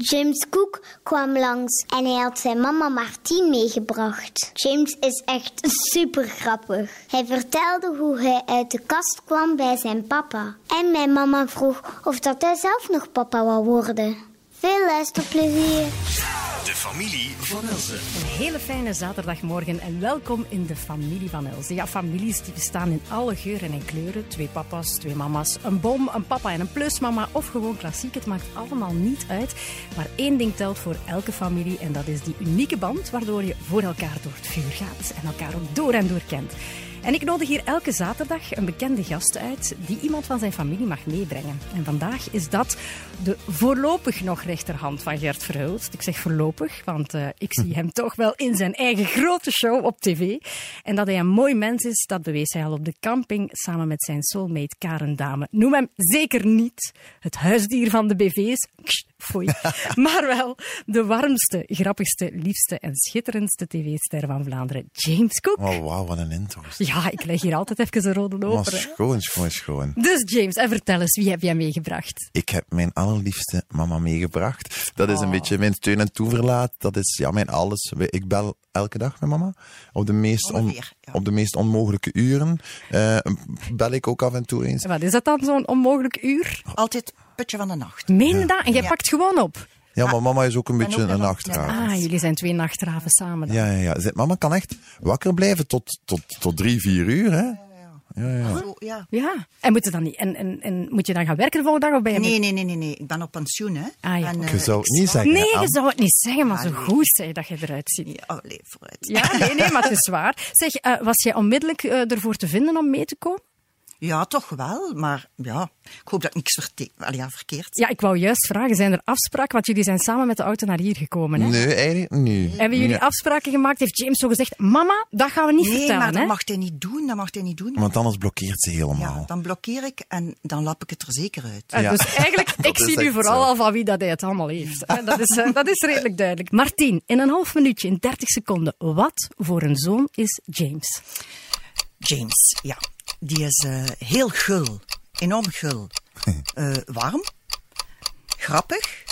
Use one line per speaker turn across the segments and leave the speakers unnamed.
James Cook kwam langs en hij had zijn mama Martien meegebracht. James is echt super grappig. Hij vertelde hoe hij uit de kast kwam bij zijn papa. En mijn mama vroeg of dat hij zelf nog papa wou worden. Veel luisterplezier.
De familie van Elze.
Een hele fijne zaterdagmorgen en welkom in de familie van Elze. Ja, families die bestaan in alle geuren en kleuren. Twee papa's, twee mama's, een boom, een papa en een plusmama of gewoon klassiek. Het maakt allemaal niet uit. Maar één ding telt voor elke familie en dat is die unieke band waardoor je voor elkaar door het vuur gaat en elkaar ook door en door kent. En ik nodig hier elke zaterdag een bekende gast uit die iemand van zijn familie mag meebrengen. En vandaag is dat de voorlopig nog rechterhand van Gert Verhulst. Ik zeg voorlopig, want uh, ik zie hem toch wel in zijn eigen grote show op tv. En dat hij een mooi mens is, dat bewees hij al op de camping samen met zijn soulmate Karen Dame. Noem hem zeker niet het huisdier van de BV's. Foei. maar wel de warmste, grappigste, liefste en schitterendste tv-ster van Vlaanderen, James Cook.
Oh, wauw, wat een intro.
Ja, ik leg hier altijd even een rode loper.
Maar schoon, schoon, schoon.
Dus James, en vertel eens, wie heb jij meegebracht?
Ik heb mijn allerliefste mama meegebracht. Dat is een
Oh.
beetje mijn steun en toeverlaat. Dat is ja, mijn alles. Ik bel elke dag met mama. Op de meest, on-
Ongeveer, ja.
op de meest onmogelijke uren. Eh, bel ik ook af en toe eens.
Wat is dat dan, zo'n onmogelijk uur?
Altijd putje van de nacht.
Meen je dat? En jij
Ja.
pakt gewoon op?
Ja, maar mama is ook een
En
beetje
ook
een nachtraaf.
Ah, jullie zijn twee nachtraven samen dan.
Ja, ja, ja. Zij- Mama kan echt wakker blijven tot, tot, tot drie, vier uur, hè?
Zo, ja.
Ja. En, moet je dan niet, en, en, en moet je dan gaan werken de volgende dag? Of ben je
Nee, nee, nee, nee, nee. Ik ben op pensioen, hè.
Ah, ja.
En, eh,
Je zou het niet zeggen.
Nee, je zou het niet zeggen, maar zo
nee.
goed zei dat je eruit ziet.
Ja, oh, nee, vooruit.
Ja, nee, nee, maar het is waar. Zeg, eh, was jij onmiddellijk eh, ervoor te vinden om mee te komen?
Ja, toch wel. Maar ja, ik hoop dat ik niks verte- Allee, ja, verkeerd
Ja, ik wou juist vragen, zijn er afspraken? Want jullie zijn samen met de auto naar hier gekomen, hè?
Nee, eigenlijk niet.
Hebben jullie
Nee.
afspraken gemaakt? Heeft James zo gezegd, mama, dat gaan we niet
Nee,
vertellen,
maar dat
hè?
mag hij niet doen. Dat mag hij niet doen.
Want anders blokkeert ze helemaal.
Ja, dan blokkeer ik en dan lap ik het er zeker uit.
Eh,
Ja.
Dus eigenlijk, ik
is
zie nu
echt
vooral
zo.
al van wie dat hij het allemaal heeft. Dat is, eh, dat is redelijk duidelijk. Martien, in een half minuutje, in 30 seconden. Wat voor een zoon is James?
James, ja. Die is eh, heel gul. Enorm gul. Eh, warm. Grappig.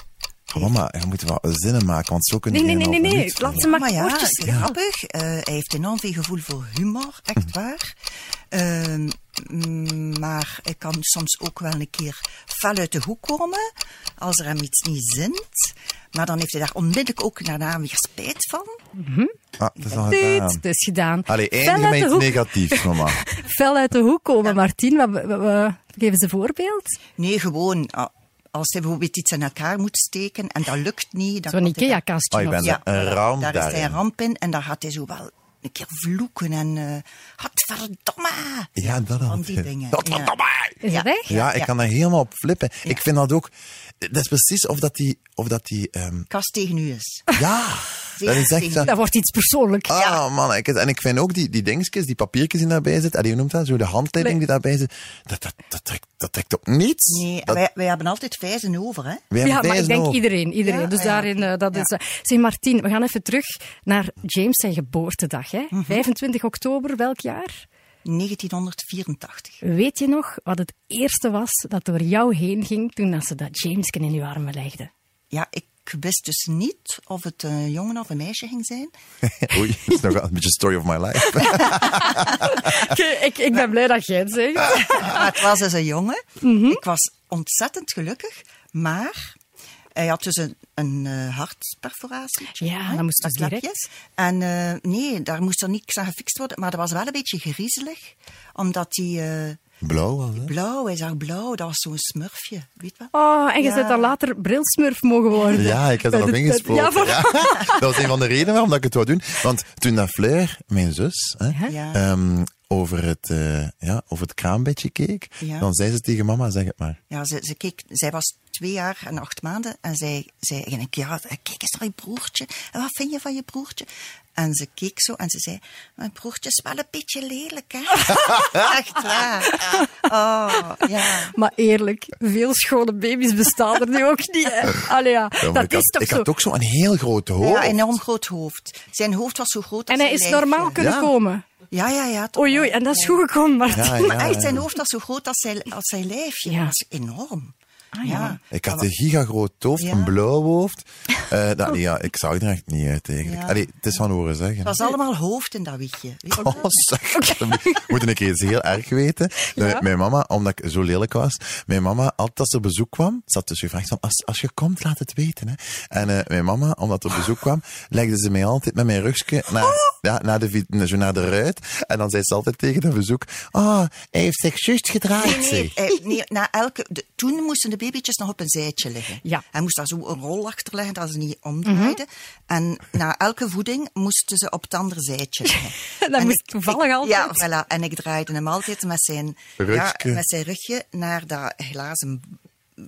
Oh, mama, je moet wel zinnen maken, want zo kun je
Nee, nee, nee, nee, nee. Laat ze maar
Maar ja, grappig. Eh, hij heeft enorm veel gevoel voor humor, echt waar. Ehm, maar hij kan soms ook wel een keer fel uit de hoek komen als er hem iets niet zint. Maar dan heeft hij daar onmiddellijk ook daarna weer spijt van.
Ah, het is al
Dit,
gedaan.
het is gedaan.
Allee,
hoek.
negatiefs, mama.
Fel uit de hoek komen, Martien. Wat, wat- wat- geven ze een voorbeeld?
Nee, gewoon ah, als hij bijvoorbeeld iets in elkaar moet steken en dat lukt niet.
Zo'n
daar-
Ikea-kastje
Oh, je bent
zo.
een ramp
daar is hij een ramp in en daar gaat hij zo wel een keer vloeken en uh, gadverdomme.
Ja, dat
Van
altijd.
die dingen.
Godverdomme!
Is
Ja.
dat echt?
Ja, ik
Ja.
kan daar helemaal op flippen. Ik vind dat ook... Dat is precies of dat die... Of dat die ehm,
Kast tegen u is.
ja, dat is echt... zo-
Dat wordt iets persoonlijks.
Ah, man. Ik, en ik vind ook die, die dingetjes, die papiertjes die daarbij zitten, en hoe noemt dat? Zo de handleiding die daarbij zit, dat, dat, dat, trekt, dat trekt op niets.
Nee,
dat,
wij, wij hebben altijd vijzen over, hè.
wij
Ja, maar ik denk iedereen. iedereen.
Ja,
dus
ja.
daarin, eh, dat
Ja.
is... eh, Zeg, Martien, we gaan even terug naar James zijn geboortedag. Hè?
Mhm.
25 oktober, welk jaar?
1984.
Weet je nog wat het eerste was dat door jou heen ging toen dat ze dat Jamesken in uw armen legde?
Ja, ik wist dus niet of het een jongen of een meisje ging zijn.
Oei, dat is nog wel een beetje story of my life.
ik, ik, ik ben blij dat jij het zegt.
Maar het was dus een jongen.
Mhm.
Ik was ontzettend gelukkig, maar hij had dus een, een eh, hartperforatie.
Ja,
hè,
dat moest dus
dat
direct.
En eh, nee, daar moest er niks aan gefixt worden, maar dat was wel een beetje griezelig, omdat hij... eh,
Blauw was het?
blauw, hij zag blauw, dat was zo'n smurfje, weet wat?
Oh, en je
Ja.
bent dan later brilsmurf mogen worden.
Ja, ik heb dat
de-
ingesproken.
Ja, voor-
Ja. Dat was een van de redenen waarom dat ik het wou doen. Want toen dat Fleur, mijn zus, hè,
Ja.
ehm, over, het, eh, ja, over het kraambedje keek,
Ja.
dan zei ze tegen mama, zeg het maar.
Ja, ze, ze keek, zij was twee jaar en acht maanden en zij zei eigenlijk, ja, kijk eens naar je broertje. En wat vind je van je broertje? En ze keek zo en ze zei, mijn broertje is wel een beetje lelijk, hè? Echt waar. Oh, ja.
Maar eerlijk, veel schone baby's bestaan er nu ook niet. Hè? Allee, ja, dat
ik
is
had,
toch
ik
zo.
had ook zo'n heel groot hoofd.
Ja, enorm groot hoofd. Zijn hoofd was zo groot als
En hij
zijn
is normaal kunnen
Ja.
komen.
Ja, ja, ja.
Oei, oei, en dat is goed gekomen, Martin.
Ja, ja,
Maar echt, zijn hoofd was zo groot als zijn, als zijn lijfje.
Ja.
Dat was enorm.
Ah, ja.
Ik had een gigagroot hoofd,
Ja.
een blauw hoofd. Eh, dat, nee, ja, ik zag er echt niet uit eigenlijk.
Ja.
Allee, het is van horen zeggen.
Het was allemaal hoofd in dat wichtje. Weet je
Oh,
wel?
zeg. We moeten een keer iets heel erg weten. Mijn mama, omdat ik zo lelijk was, mijn mama, altijd als er bezoek kwam, zat dus gevraagd van, als, als je komt, laat het weten. Hè. En eh, mijn mama, omdat er bezoek kwam, legde ze mij altijd met mijn rugje naar, ja, naar, de, zo naar de ruit. En dan zei ze altijd tegen dat bezoek, oh, hij heeft zich juist gedraaid,
Nee, nee, eh, nee na elke, de- toen moesten de babytjes nog op een zijtje liggen.
Ja.
Hij moest daar zo een rol achter leggen dat ze niet omdraaiden. En na elke voeding moesten ze op het andere zijtje liggen.
Dat
En
moest
ik-
toevallig
ik-
altijd.
Ja, voilà. En ik draaide hem altijd met zijn, ja,
Rugje.
met zijn rugje naar dat glazen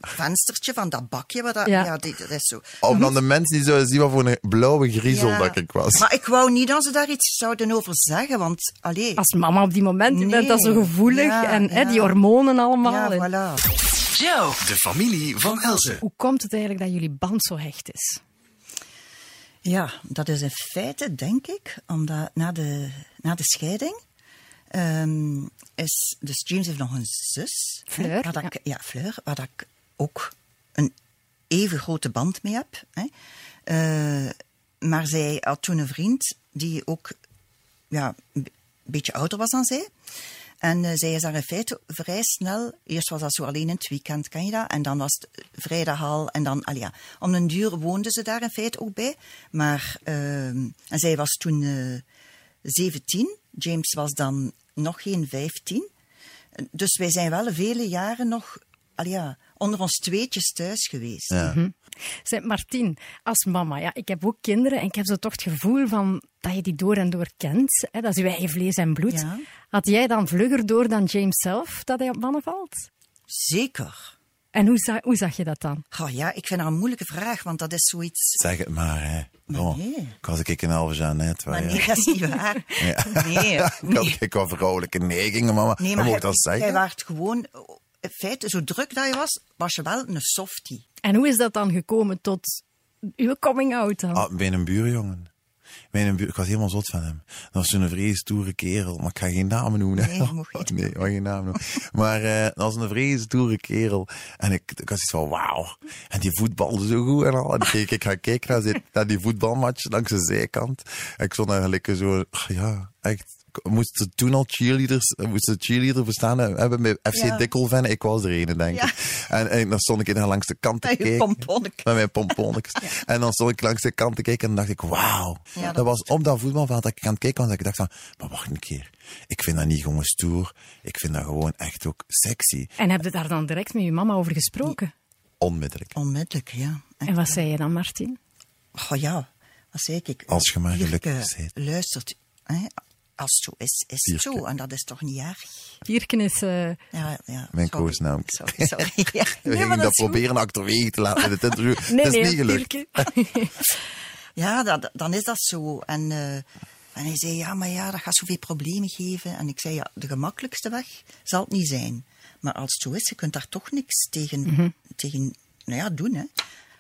venstertje van dat bakje. Wat dat,
Ja.
dat is zo.
Om dan de mensen die zouden zien wat voor een blauwe griezel
Ja.
dat ik was.
Maar ik wou niet dat ze daar iets zouden over zeggen, want allee,
Als mama op die moment, je bent dat zo gevoelig
Ja,
en hè, die hormonen allemaal.
ja,
En
voilà.
Joe, de familie van Elze.
Hoe komt het eigenlijk dat jullie band zo hecht is?
Ja, dat is in feite, denk ik, omdat na de, na de scheiding ehm, is... Dus James heeft nog een zus. hè,
Fleur,
waar
ja.
ik- ja, Fleur, waar dat ik ook een even grote band mee heb. Hè. Eh, maar zij had toen een vriend die ook ja, een be- beetje ouder was dan zij. En eh, zij is daar in feite vrij snel. Eerst was dat zo alleen in het weekend, kan je dat? En dan was het vrijdag al. En dan, allee, ja, om een duur woonde ze daar in feite ook bij. Maar, en zij was toen eh 17. James was dan nog geen 15. Dus wij zijn wel vele jaren nog, ja, onder ons tweetjes thuis geweest.
Ja.
Zeg, Martien, als mama, ja, ik heb ook kinderen en ik heb zo toch het gevoel van dat je die door en door kent. Hè, dat is je eigen vlees en bloed.
Ja.
Had jij dan vlugger door dan James zelf dat hij op mannen valt?
Zeker.
En hoe, za- hoe zag je dat dan?
Oh ja, ik vind dat een moeilijke vraag, want dat is zoiets.
Zeg het maar, hè. Oh,
nee.
Ik was ik een halve Jeannette.
Maar
waar,
nee,
ja.
dat is niet waar. Nee,
Ik had
nee.
ik had vrouwelijke neigingen, mama.
Nee,
Je
maar
mocht
jij,
dat zeggen.
jij waart gewoon, in feite, zo druk dat je was, was je wel een softie.
En hoe is dat dan gekomen tot uw coming out dan?
Ah, bij een buurjongen. Bij een buur, ik was helemaal zot van hem. Dat was zo'n vrees stoere kerel. Maar ik ga geen namen noemen. hè.
Nee, je mag niet.
Nee, ik geen namen noemen. Maar eh, dat was een vrees stoere kerel. En ik, ik was iets van, wauw. En die voetbalde zo goed en al. En ik, keek- ik ga kijken naar, die- naar die voetbalmatch langs de zijkant. En ik stond eigenlijk zo, ah, ja, echt. Moesten toen al cheerleaders, moesten cheerleader bestaan hebben bij FC
Ja.
Dikkelven. Ik was er een, denk ik.
Ja.
En, en dan stond ik daar langs de kant te kijken. Met mijn pomponnetjes. En dan stond ik langs de kant te kijken en dan dacht ik, wauw.
Ja, dat
dat was op dat voetbalveld dat ik aan het kijken was. Dat ik dacht van, maar wacht een keer. Ik vind dat niet gewoon stoer. Ik vind dat gewoon echt ook sexy.
En heb je daar dan direct met je mama over gesproken?
Onmiddellijk.
Onmiddellijk, ja. Echt.
En wat zei je dan, Martien?
Oh ja, wat zei ik?
Als je maar gelukkig bent.
Luistert, hè? Als het zo is, is het zo. En dat is toch niet erg?
Vierken is... eh,
Ja, ja.
Mijn koosnaam.
Sorry, sorry. Ja.
We
Nee,
gingen dat,
dat
proberen achterwege te laten in het interview.
nee,
het is
nee,
niet gelukt.
Ja, dat, dan is dat zo. En, eh, en hij zei, ja, maar ja, dat gaat zoveel problemen geven. En ik zei, ja, de gemakkelijkste weg zal het niet zijn. Maar als het zo is, je kunt daar toch niks tegen,
Mhm.
tegen nou ja, doen, hè.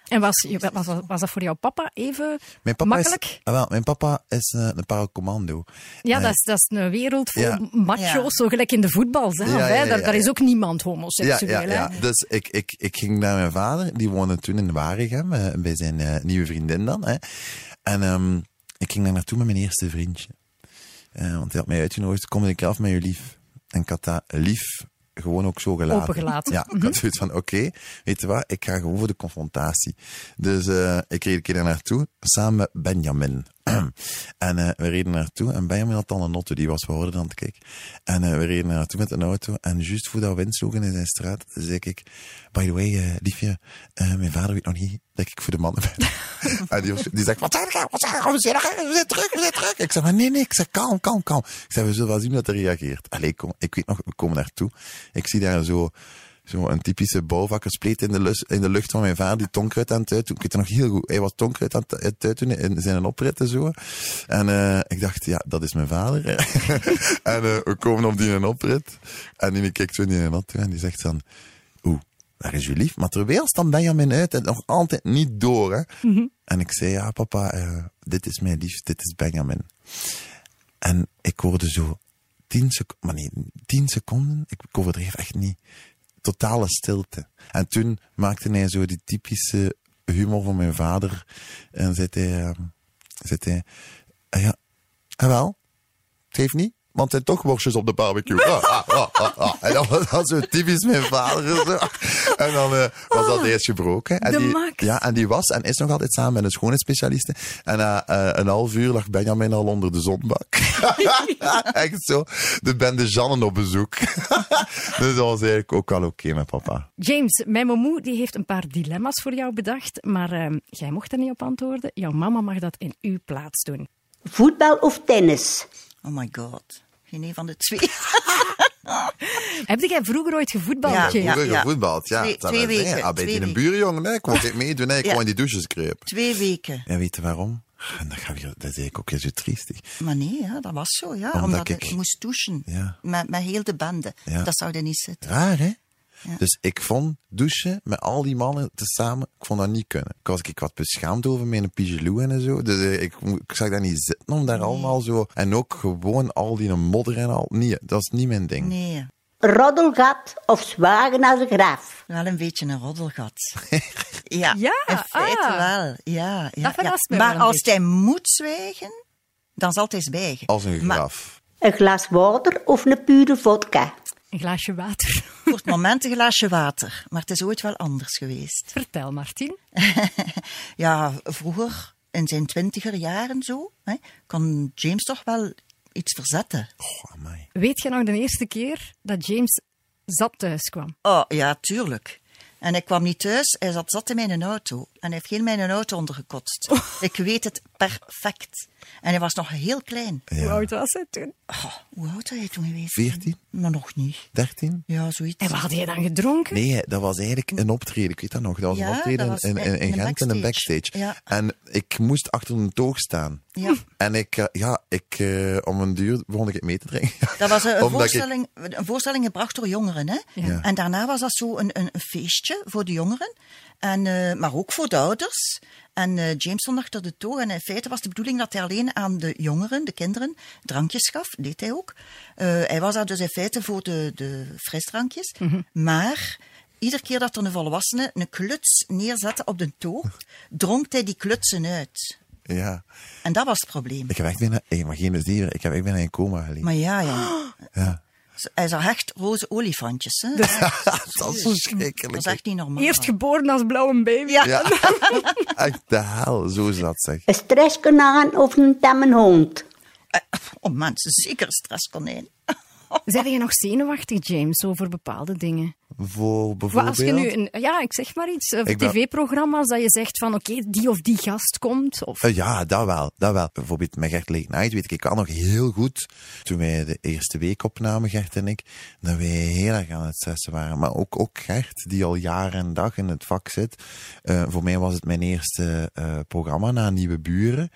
En was, je- was, was dat voor jouw papa even
Mijn papa,
makkelijk?
is, ah, wel, mijn papa is eh, een paracommando.
Ja,
Eh,
dat is, dat is een wereld vol
Ja.
macho's,
Ja.
zo gelijk in de voetbal zelf.
Ja, ja,
hè.
ja,
Daar,
ja,
daar is ook niemand homoseksueel.
ja. Dus ik, ik, ik ging naar mijn vader, die woonde toen in Waregem, eh, bij zijn eh, nieuwe vriendin dan. Hè. En ehm, ik ging daar naartoe met mijn eerste vriendje. Eh, want hij had mij uitgenodigd, kom ik af met je lief. En ik had dat lief gewoon ook zo gelaten.
Opengelaten.
Ja, ik had zoiets van, oké, weet je wat, ik ga gewoon voor de confrontatie. Dus eh, ik reed een keer daar naartoe, samen met Benjamin. en eh, we reden naartoe en Benjamin had al een auto, die was, hoorden aan het kijken. En eh, we reden naartoe met een auto en juist voordat we insloegen in zijn straat, zei ik, by the way, eh, liefje, mijn vader weet nog niet dat ik voor de mannen ben. en die, zegt, wat zeg zeg je, we zijn, we zijn terug, we zijn terug. Ik zeg, maar nee, nee, ik zeg, kalm, kalm, kalm. Ik zeg, we zullen wel zien dat hij reageert. Allee, kom, ik weet nog, we komen naartoe. Ik zie daar zo, zo een typische bouwvakkerspleet in de, lus- in de lucht van mijn vader, die tonkruid aan het uitdoen. Ik weet het nog heel goed. Hij was tonkruid aan het- uitdoen in zijn oprit en zo. En eh, ik dacht, ja, dat is mijn vader. en eh, we komen op die een oprit. En die kijkt zo in die auto en die zegt dan, oeh, waar is uw lief? Maar terwijl staat Benjamin uit en nog altijd niet door. Hè? En ik zei, ja papa, eh, dit is mijn lief, dit is Benjamin. En ik hoorde zo tien seconden, maar nee, tien seconden, ik, ik overdreef echt niet. Totale stilte. En toen maakte hij zo die typische humor van mijn vader. En zei hij, ehm, zei hij "Ah ja, en wel, het heeft niet. Want het zijn toch worstjes op de barbecue. Ah, ah, ah, ah, ah. En dat was dat zo typisch mijn vader. Zo. En dan eh, was dat eerst gebroken. En
de
die,
mak.
ja, en die was en is nog altijd samen met een schoonheidsspecialiste. En na eh, een half uur lag Benjamin al onder de zonbak. Echt zo. De bende Jannen op bezoek. dus dat was eigenlijk ook wel oké met papa.
James, mijn momoe die heeft een paar dilemma's voor jou bedacht, maar ehm, jij mocht er niet op antwoorden. Jouw mama mag dat in uw plaats doen.
Voetbal of tennis?
Oh my god. Geen een van de twee.
Heb jij vroeger ooit gevoetbald,
Ja,
James?
ja.
Vroeger gevoetbald, ja.
Twee- weken,
Ja, bij
twee
die een buurjongen, hè. ik kon dit meedoen, hè. ik
Ja.
in die douches kruipen.
Twee weken.
En weet je waarom? En dat, weer, dat is eigenlijk ook zo triestig.
Maar nee, ja, dat was zo, ja.
Omdat
Omdat,
ik-
ik moest douchen.
Ja.
Met, met heel de bende.
Ja.
Dat zou er niet zitten.
Raar, hè?
Ja.
Dus ik vond douchen met al die mannen tezamen, ik vond dat niet kunnen. Ik was ik wat beschaamd over mijn pigelou en zo. Dus eh, ik, ik zag daar niet zitten om daar allemaal zo... En ook gewoon al die modder en al. Nee, dat is niet mijn ding.
Nee,
Roddelgat of zwagen als een graf?
wel een beetje een roddelgat. ja,
Ja,
in feite
ah.
wel. Ja, ja,
Dat
ja. Maar als
beetje.
hij moet zwijgen, dan zal hij zwijgen.
Als een
Maar
graf.
Een glas water of een pure vodka?
Een glaasje water.
voor het moment een glaasje water. Maar het is ooit wel anders geweest.
Vertel, Martin.
Ja, vroeger, in zijn twintiger jaren zo, hè, kon James toch wel iets verzetten.
Oh, amai.
Weet je nog de eerste keer dat James zat thuis kwam?
Oh, ja, tuurlijk. En hij kwam niet thuis, hij zat zat in mijn auto. En hij heeft heel mijn auto ondergekotst. Ik weet het perfect. En hij was nog heel klein.
Hoe oud was hij toen?
Oh, hoe oud was hij toen geweest?
14?
Maar nog niet.
13?
Ja, zoiets.
En wat had hij dan gedronken?
Nee, dat was eigenlijk een optreden. Ik weet dat nog. Dat was
Ja,
een optreden
was
in, in,
in-
Gent in een
backstage. Ja.
En ik moest achter een toog staan.
Ja.
En ik, eh, ja, ik, eh, om een duur begon ik het mee te drinken.
Dat was een, een
Omdat ik-
voorstelling, een voorstelling gebracht door jongeren. Hè?
Ja.
En daarna was dat zo een, een, een feestje voor de jongeren, en, eh, maar ook voor de ouders. En eh, James stond achter de toog. En in feite was de bedoeling dat hij alleen aan de jongeren, de kinderen, drankjes gaf. Deed hij ook. Eh, hij was daar dus in feite voor de, de frisdrankjes. Maar iedere keer dat er een volwassene een kluts neerzette op de toog, dronk hij die klutsen uit.
Ja.
En dat was het probleem.
Ik heb echt bijna, hey, maar geen zeven, ik heb echt bijna in coma gelegen.
Maar ja, ja.
Ja.
Hij zag echt roze olifantjes. Hè?
dat is
Dat
verschrikkelijk.
is echt niet normaal.
Eerst geboren als blauwe baby.
Ja.
Ja. echt de hel, zo is dat zeg.
Een stresskonijn of een tamme hond?
Eh, Oh mensen, zeker een stresskonijn.
Zijn je nog zenuwachtig, James, over bepaalde dingen?
Voor bijvoorbeeld...
als je nu, een, ja, ik zeg maar iets,
ben-
tv-programma's, dat je zegt van, oké, die of die gast komt, of...
Eh, ja, dat wel, dat wel. Bijvoorbeeld met Gert Late Night weet ik, ik kan nog heel goed, toen wij de eerste week opnamen, Gert en ik, dat wij heel erg aan het stressen waren. Maar ook, ook Gert, die al jaren en dag in het vak zit. Eh, voor mij was het mijn eerste eh, programma na Nieuwe Buren.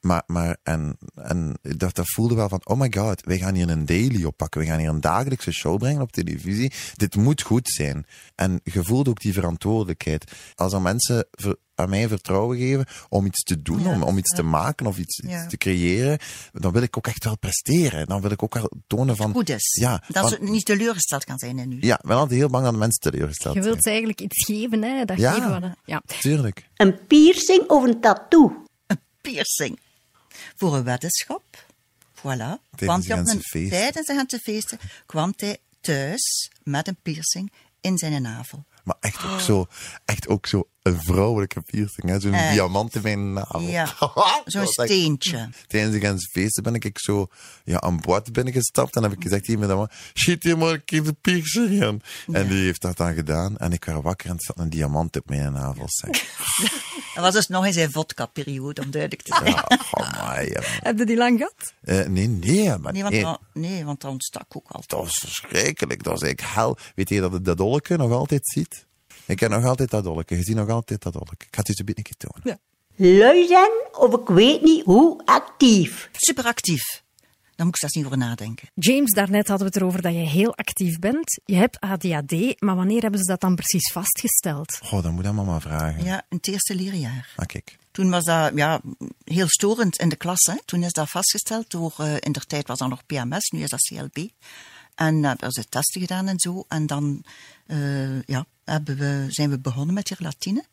Maar, maar en, en dat, dat voelde wel van, oh my god, wij gaan hier een daily oppakken. We gaan hier een dagelijkse show brengen op televisie. Dit moet goed zijn. En je voelt ook die verantwoordelijkheid. Als er mensen ver- aan mij vertrouwen geven om iets te doen,
Ja,
om, om iets te maken of iets,
Ja.
iets te creëren, dan wil ik ook echt wel presteren. Dan wil ik ook wel tonen van...
Goed is.
Ja,
dat
want-
ze niet teleurgesteld kan zijn in u.
ja, wel altijd heel bang dat de mensen teleurgesteld
Je wilt ze eigenlijk iets geven, hè? Dat
Ja.
geven ja.
Tuurlijk.
Een piercing of een tattoo?
Een piercing. Voor een weddenschap. Voilà.
Tijdens de
hij op een- tijdens de feesten kwam hij thuis met een piercing in zijn navel.
Maar echt ook zo, echt ook zo een vrouwelijke piercing, hè? Zo'n
Eh.
diamant in mijn navel.
Ja, zo'n steentje.
Tijdens de Gentse feesten ben ik zo ja, aan boord binnengestapt en heb ik gezegd met dat man, schiet hier maar een keer de piercing in. En die heeft dat dan gedaan en ik werd wakker en er zat een diamant op mijn navel. Zeg.
Dat was dus nog in zijn vodka-periode, om duidelijk te zijn.
Ja, amai, ja.
Heb je die lang gehad?
Eh, nee, nee, maar
Nee, want,
nee.
want dat ontstak ook altijd.
Dat was verschrikkelijk. Dat was eigenlijk hel. Weet je dat het dat dolletje nog altijd ziet? Ik heb nog altijd dat dolletje. Je ziet nog altijd dat dolletje. Ik ga het je een beetje tonen.
Lui zijn of ik weet niet hoe actief?
Superactief. Daar moet ik zelfs niet over nadenken.
James, daarnet hadden we het erover dat je heel actief bent. Je hebt ADHD, maar wanneer hebben ze dat dan precies vastgesteld?
Goh, dan moet dat mama vragen.
Ja, in het eerste leerjaar.
Ah, kijk.
Toen was dat ja, heel storend in de klas. Hè. Toen is dat vastgesteld door, eh, in der tijd was dat nog PMS, nu is dat CLB. En hebben ze testen gedaan en zo. En dan eh, ja, hebben we, zijn we begonnen met die relatine.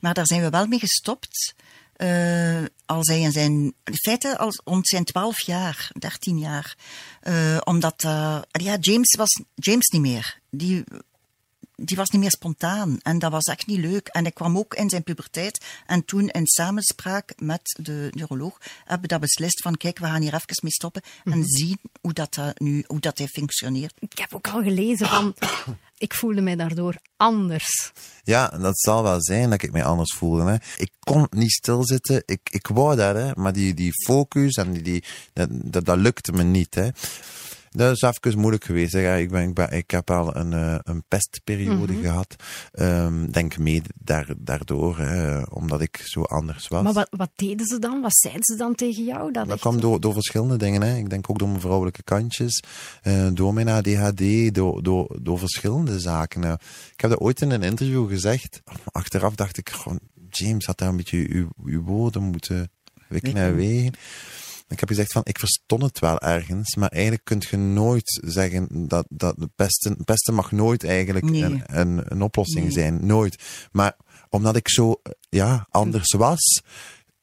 Maar daar zijn we wel mee gestopt. eh, als hij in zijn, in feite als, rond zijn 12 jaar, 13 jaar. Eh, omdat, eh, ja, James was James niet meer. Die, die was niet meer spontaan. En dat was echt niet leuk. En hij kwam ook in zijn puberteit. En toen in samenspraak met de neuroloog hebben we dat beslist van kijk, we gaan hier even mee stoppen en zien hoe dat, eh, nu, hoe dat hij functioneert.
Ik heb ook al gelezen van... Ik voelde mij daardoor anders.
Ja, dat zal wel zijn dat ik mij anders voelde. Hè. Ik kon niet stilzitten. Ik, ik wou dat, hè. maar die, die focus en die, die, dat, dat, dat lukte me niet. Hè. Dat is even moeilijk geweest. Hè. Ja, Ik, ben, ik, ben, ik heb al een, eh, een pestperiode gehad. Ehm, denk mede daar, daardoor, hè, omdat ik zo anders was.
Maar wat, wat deden ze dan? Wat zeiden ze dan tegen jou? Dat
Dat
echt-
kwam door, door verschillende dingen. Hè. Ik denk ook door mijn vrouwelijke kantjes, eh, door mijn ADHD, door, door, door verschillende zaken. Ik heb dat ooit in een interview gezegd. Achteraf dacht ik, gewoon, James had daar een beetje uw, uw woorden moeten wikken en wegen. Ik heb gezegd van, ik verstond het wel ergens, maar eigenlijk kun je nooit zeggen dat, dat de pesten, pesten mag nooit eigenlijk
Nee.
een, een, een oplossing
Nee.
zijn. Nooit. Maar omdat ik zo, ja, anders was,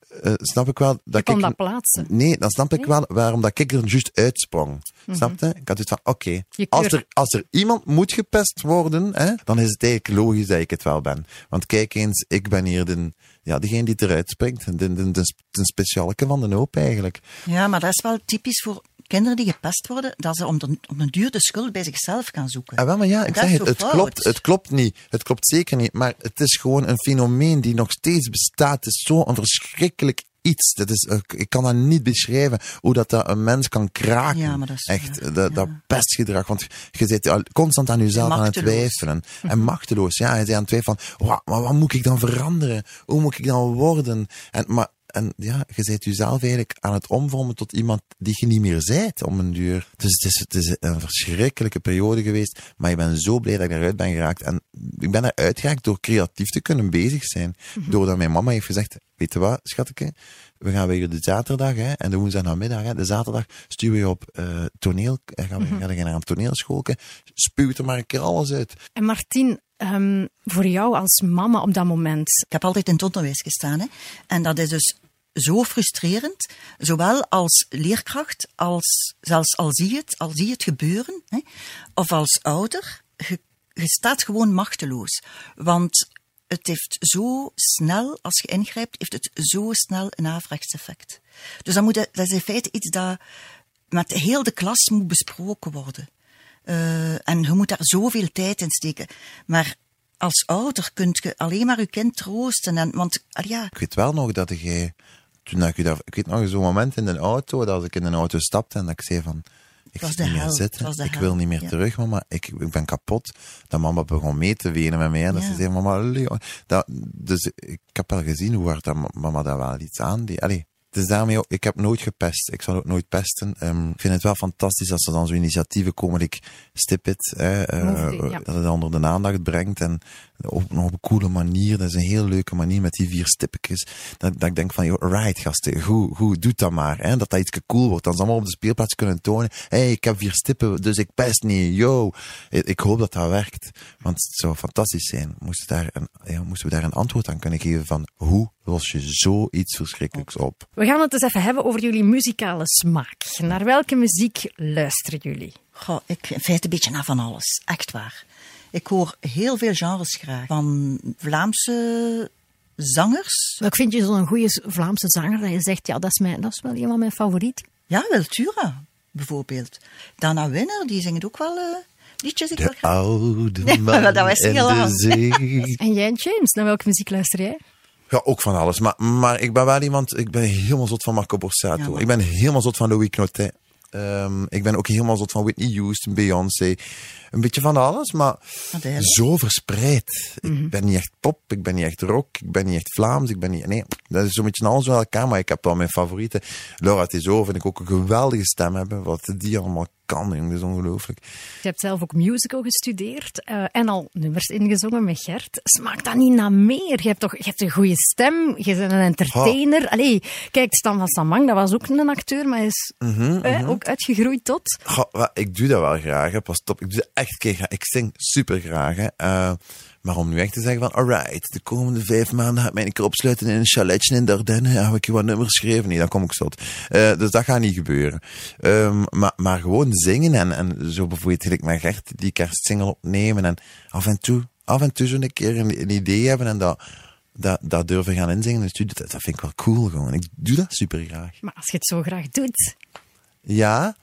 eh, snap ik wel dat
kon
ik...
dat plaatsen.
Nee, dan snap ik wel waarom dat ik er juist uitsprong. Snap je? Ik had het van, oké, als, er, als er iemand moet gepest worden, hè, dan is het eigenlijk logisch dat ik het wel ben. Want kijk eens, ik ben hier de, ja, degene die eruit springt. De, de, de, de specialeke van de hoop eigenlijk.
Ja, maar dat is wel typisch voor kinderen die gepest worden, dat ze om de, om een duur de schuld bij zichzelf gaan zoeken.
Ah, wel, maar ja, ik
Dat
zeg het, het
fout.
klopt, het klopt niet. Het klopt zeker niet. Maar het is gewoon een fenomeen die nog steeds bestaat. Het is zo'n verschrikkelijk iets. Dat is, ik- kan dat niet beschrijven, hoe dat, dat een mens kan kraken.
Ja, maar dat is
Echt, dat, dat pestgedrag. Want je zit constant aan jezelf aan het twijfelen. En machteloos, ja. Je bent aan het twijfelen van, "Wa- maar wat moet ik dan veranderen? Hoe moet ik dan worden? En, maar, en ja, je bent jezelf eigenlijk aan het omvormen tot iemand die je niet meer zijt om een duur. Dus het is, het is een verschrikkelijke periode geweest. Maar ik ben zo blij dat ik eruit ben geraakt. En ik ben eruit geraakt door creatief te kunnen bezig zijn. Doordat mijn mama heeft gezegd, weet je wat, schatje, we gaan weer de zaterdag hè, en de woensdagnamiddag. Hè, de zaterdag sturen we je op eh, toneel, eh, gaan we, gaan we naar een toneelschoolke. Spuwt er maar een keer alles uit.
En Martien, ehm, voor jou als mama op dat moment...
Ik heb altijd in het onderwijs gestaan. Hè. En dat is dus zo frustrerend, zowel als leerkracht, als zelfs al zie je het, je het gebeuren, hè, of als ouder. Je, staat gewoon machteloos. Want het heeft zo snel, als je ingrijpt, heeft het zo snel een averechts effect. Dus dat, moet, dat is in feite iets dat met heel de klas moet besproken worden. Eh, en je moet daar zoveel tijd in steken. Maar als ouder kunt je alleen maar je kind troosten. En, want ah ja,
Ik weet wel nog dat jij, toen ik, ik weet nog zo'n moment in de auto, dat als ik in een auto stapte en dat ik zei van, ik zit
de
niet meer
het
zitten,
de
ik wil niet meer
ja.
terug, mama, ik, ik ben kapot. Dat mama begon mee te wenen met mij en dat
Ja.
ze zei, mama, Leo. Dat, dus ik heb wel gezien hoe hard dat ma- mama daar wel iets aan deed. Allee, het is daarmee ook, ik heb nooit gepest. Ik zal ook nooit pesten. Ehm, ik vind het wel fantastisch als er dan zo initiatieven komen, like Stip It, hè, eh,
Movie, ja.
dat het onder de aandacht brengt en op, nog op een coole manier. Dat is een heel leuke manier met die vier stippetjes. Dat, dat ik denk van, joh, right gasten, goed, goed, doe dat maar. Hè, dat dat iets cool wordt. Dan ze allemaal op de speelplaats kunnen tonen, hé, hey, ik heb vier stippen, dus ik pest niet, yo. Ik, ik hoop dat dat werkt. Want het zou fantastisch zijn. Moesten, daar een, ja, moesten we daar een antwoord aan kunnen geven van, hoe los je zoiets verschrikkelijks op?
We gaan het eens even hebben over jullie muzikale smaak. Naar welke muziek luisteren jullie?
goh, ik in feite een beetje naar van alles. Echt waar. Ik hoor heel veel genres graag. Van Vlaamse zangers.
Welk vind je zo'n goede Vlaamse zanger dat je zegt, ja, dat is, mijn, dat is wel een van mijn favorieten?
Ja, Wiltura bijvoorbeeld. Dana Winner, die zingt ook wel eh, liedjes. Ik wel
De oude
Nee,
man
maar dat was
en
heel
de zee.
En jij, James, naar welke muziek luister jij?
Ja, ook van alles. Maar, maar ik ben wel iemand, ik ben helemaal zot van Marco Borsato.
Ja,
ik ben helemaal zot van Louis Knotet. Ehm, ik ben ook helemaal zot van Whitney Houston, Beyoncé. Een beetje van alles, maar
Adele.
zo verspreid. Ik ben niet echt pop, ik ben niet echt rock, ik ben niet echt Vlaams, ik ben niet... Nee, Dat is zo'n beetje alles bij elkaar, maar ik heb wel mijn favorieten. Laura Tissot vind ik ook een geweldige stem hebben. Wat die allemaal kan, jongen, dat is ongelooflijk.
Je hebt zelf ook musical gestudeerd eh, en al nummers ingezongen met Gert. Smaakt dat niet naar meer? Je hebt toch je hebt een goede stem, je bent een entertainer. Allee, kijk, Stan van Samang, dat was ook een acteur, maar is eh, ook uitgegroeid tot...
Ik doe dat wel graag, hè. pas op. Ik doe dat echt. Ik zing super graag. Hè. Maar om nu echt te zeggen van, alright, de komende vijf maanden ga ik mij een keer opsluiten in een chaletje in de Ardennen. Ja, heb ik je wat nummers geschreven? Nee, dan kom ik zot. Eh, dus dat gaat niet gebeuren. Ehm, maar, maar gewoon zingen en, en zo bijvoorbeeld gelijk met Gert die kerstsingle opnemen en af en toe, af en toe zo'n keer een, een idee hebben en dat, dat, dat durven gaan inzingen in de studio, dat, dat vind ik wel cool gewoon. Ik doe dat super graag.
Maar als je het zo graag doet...
Ja,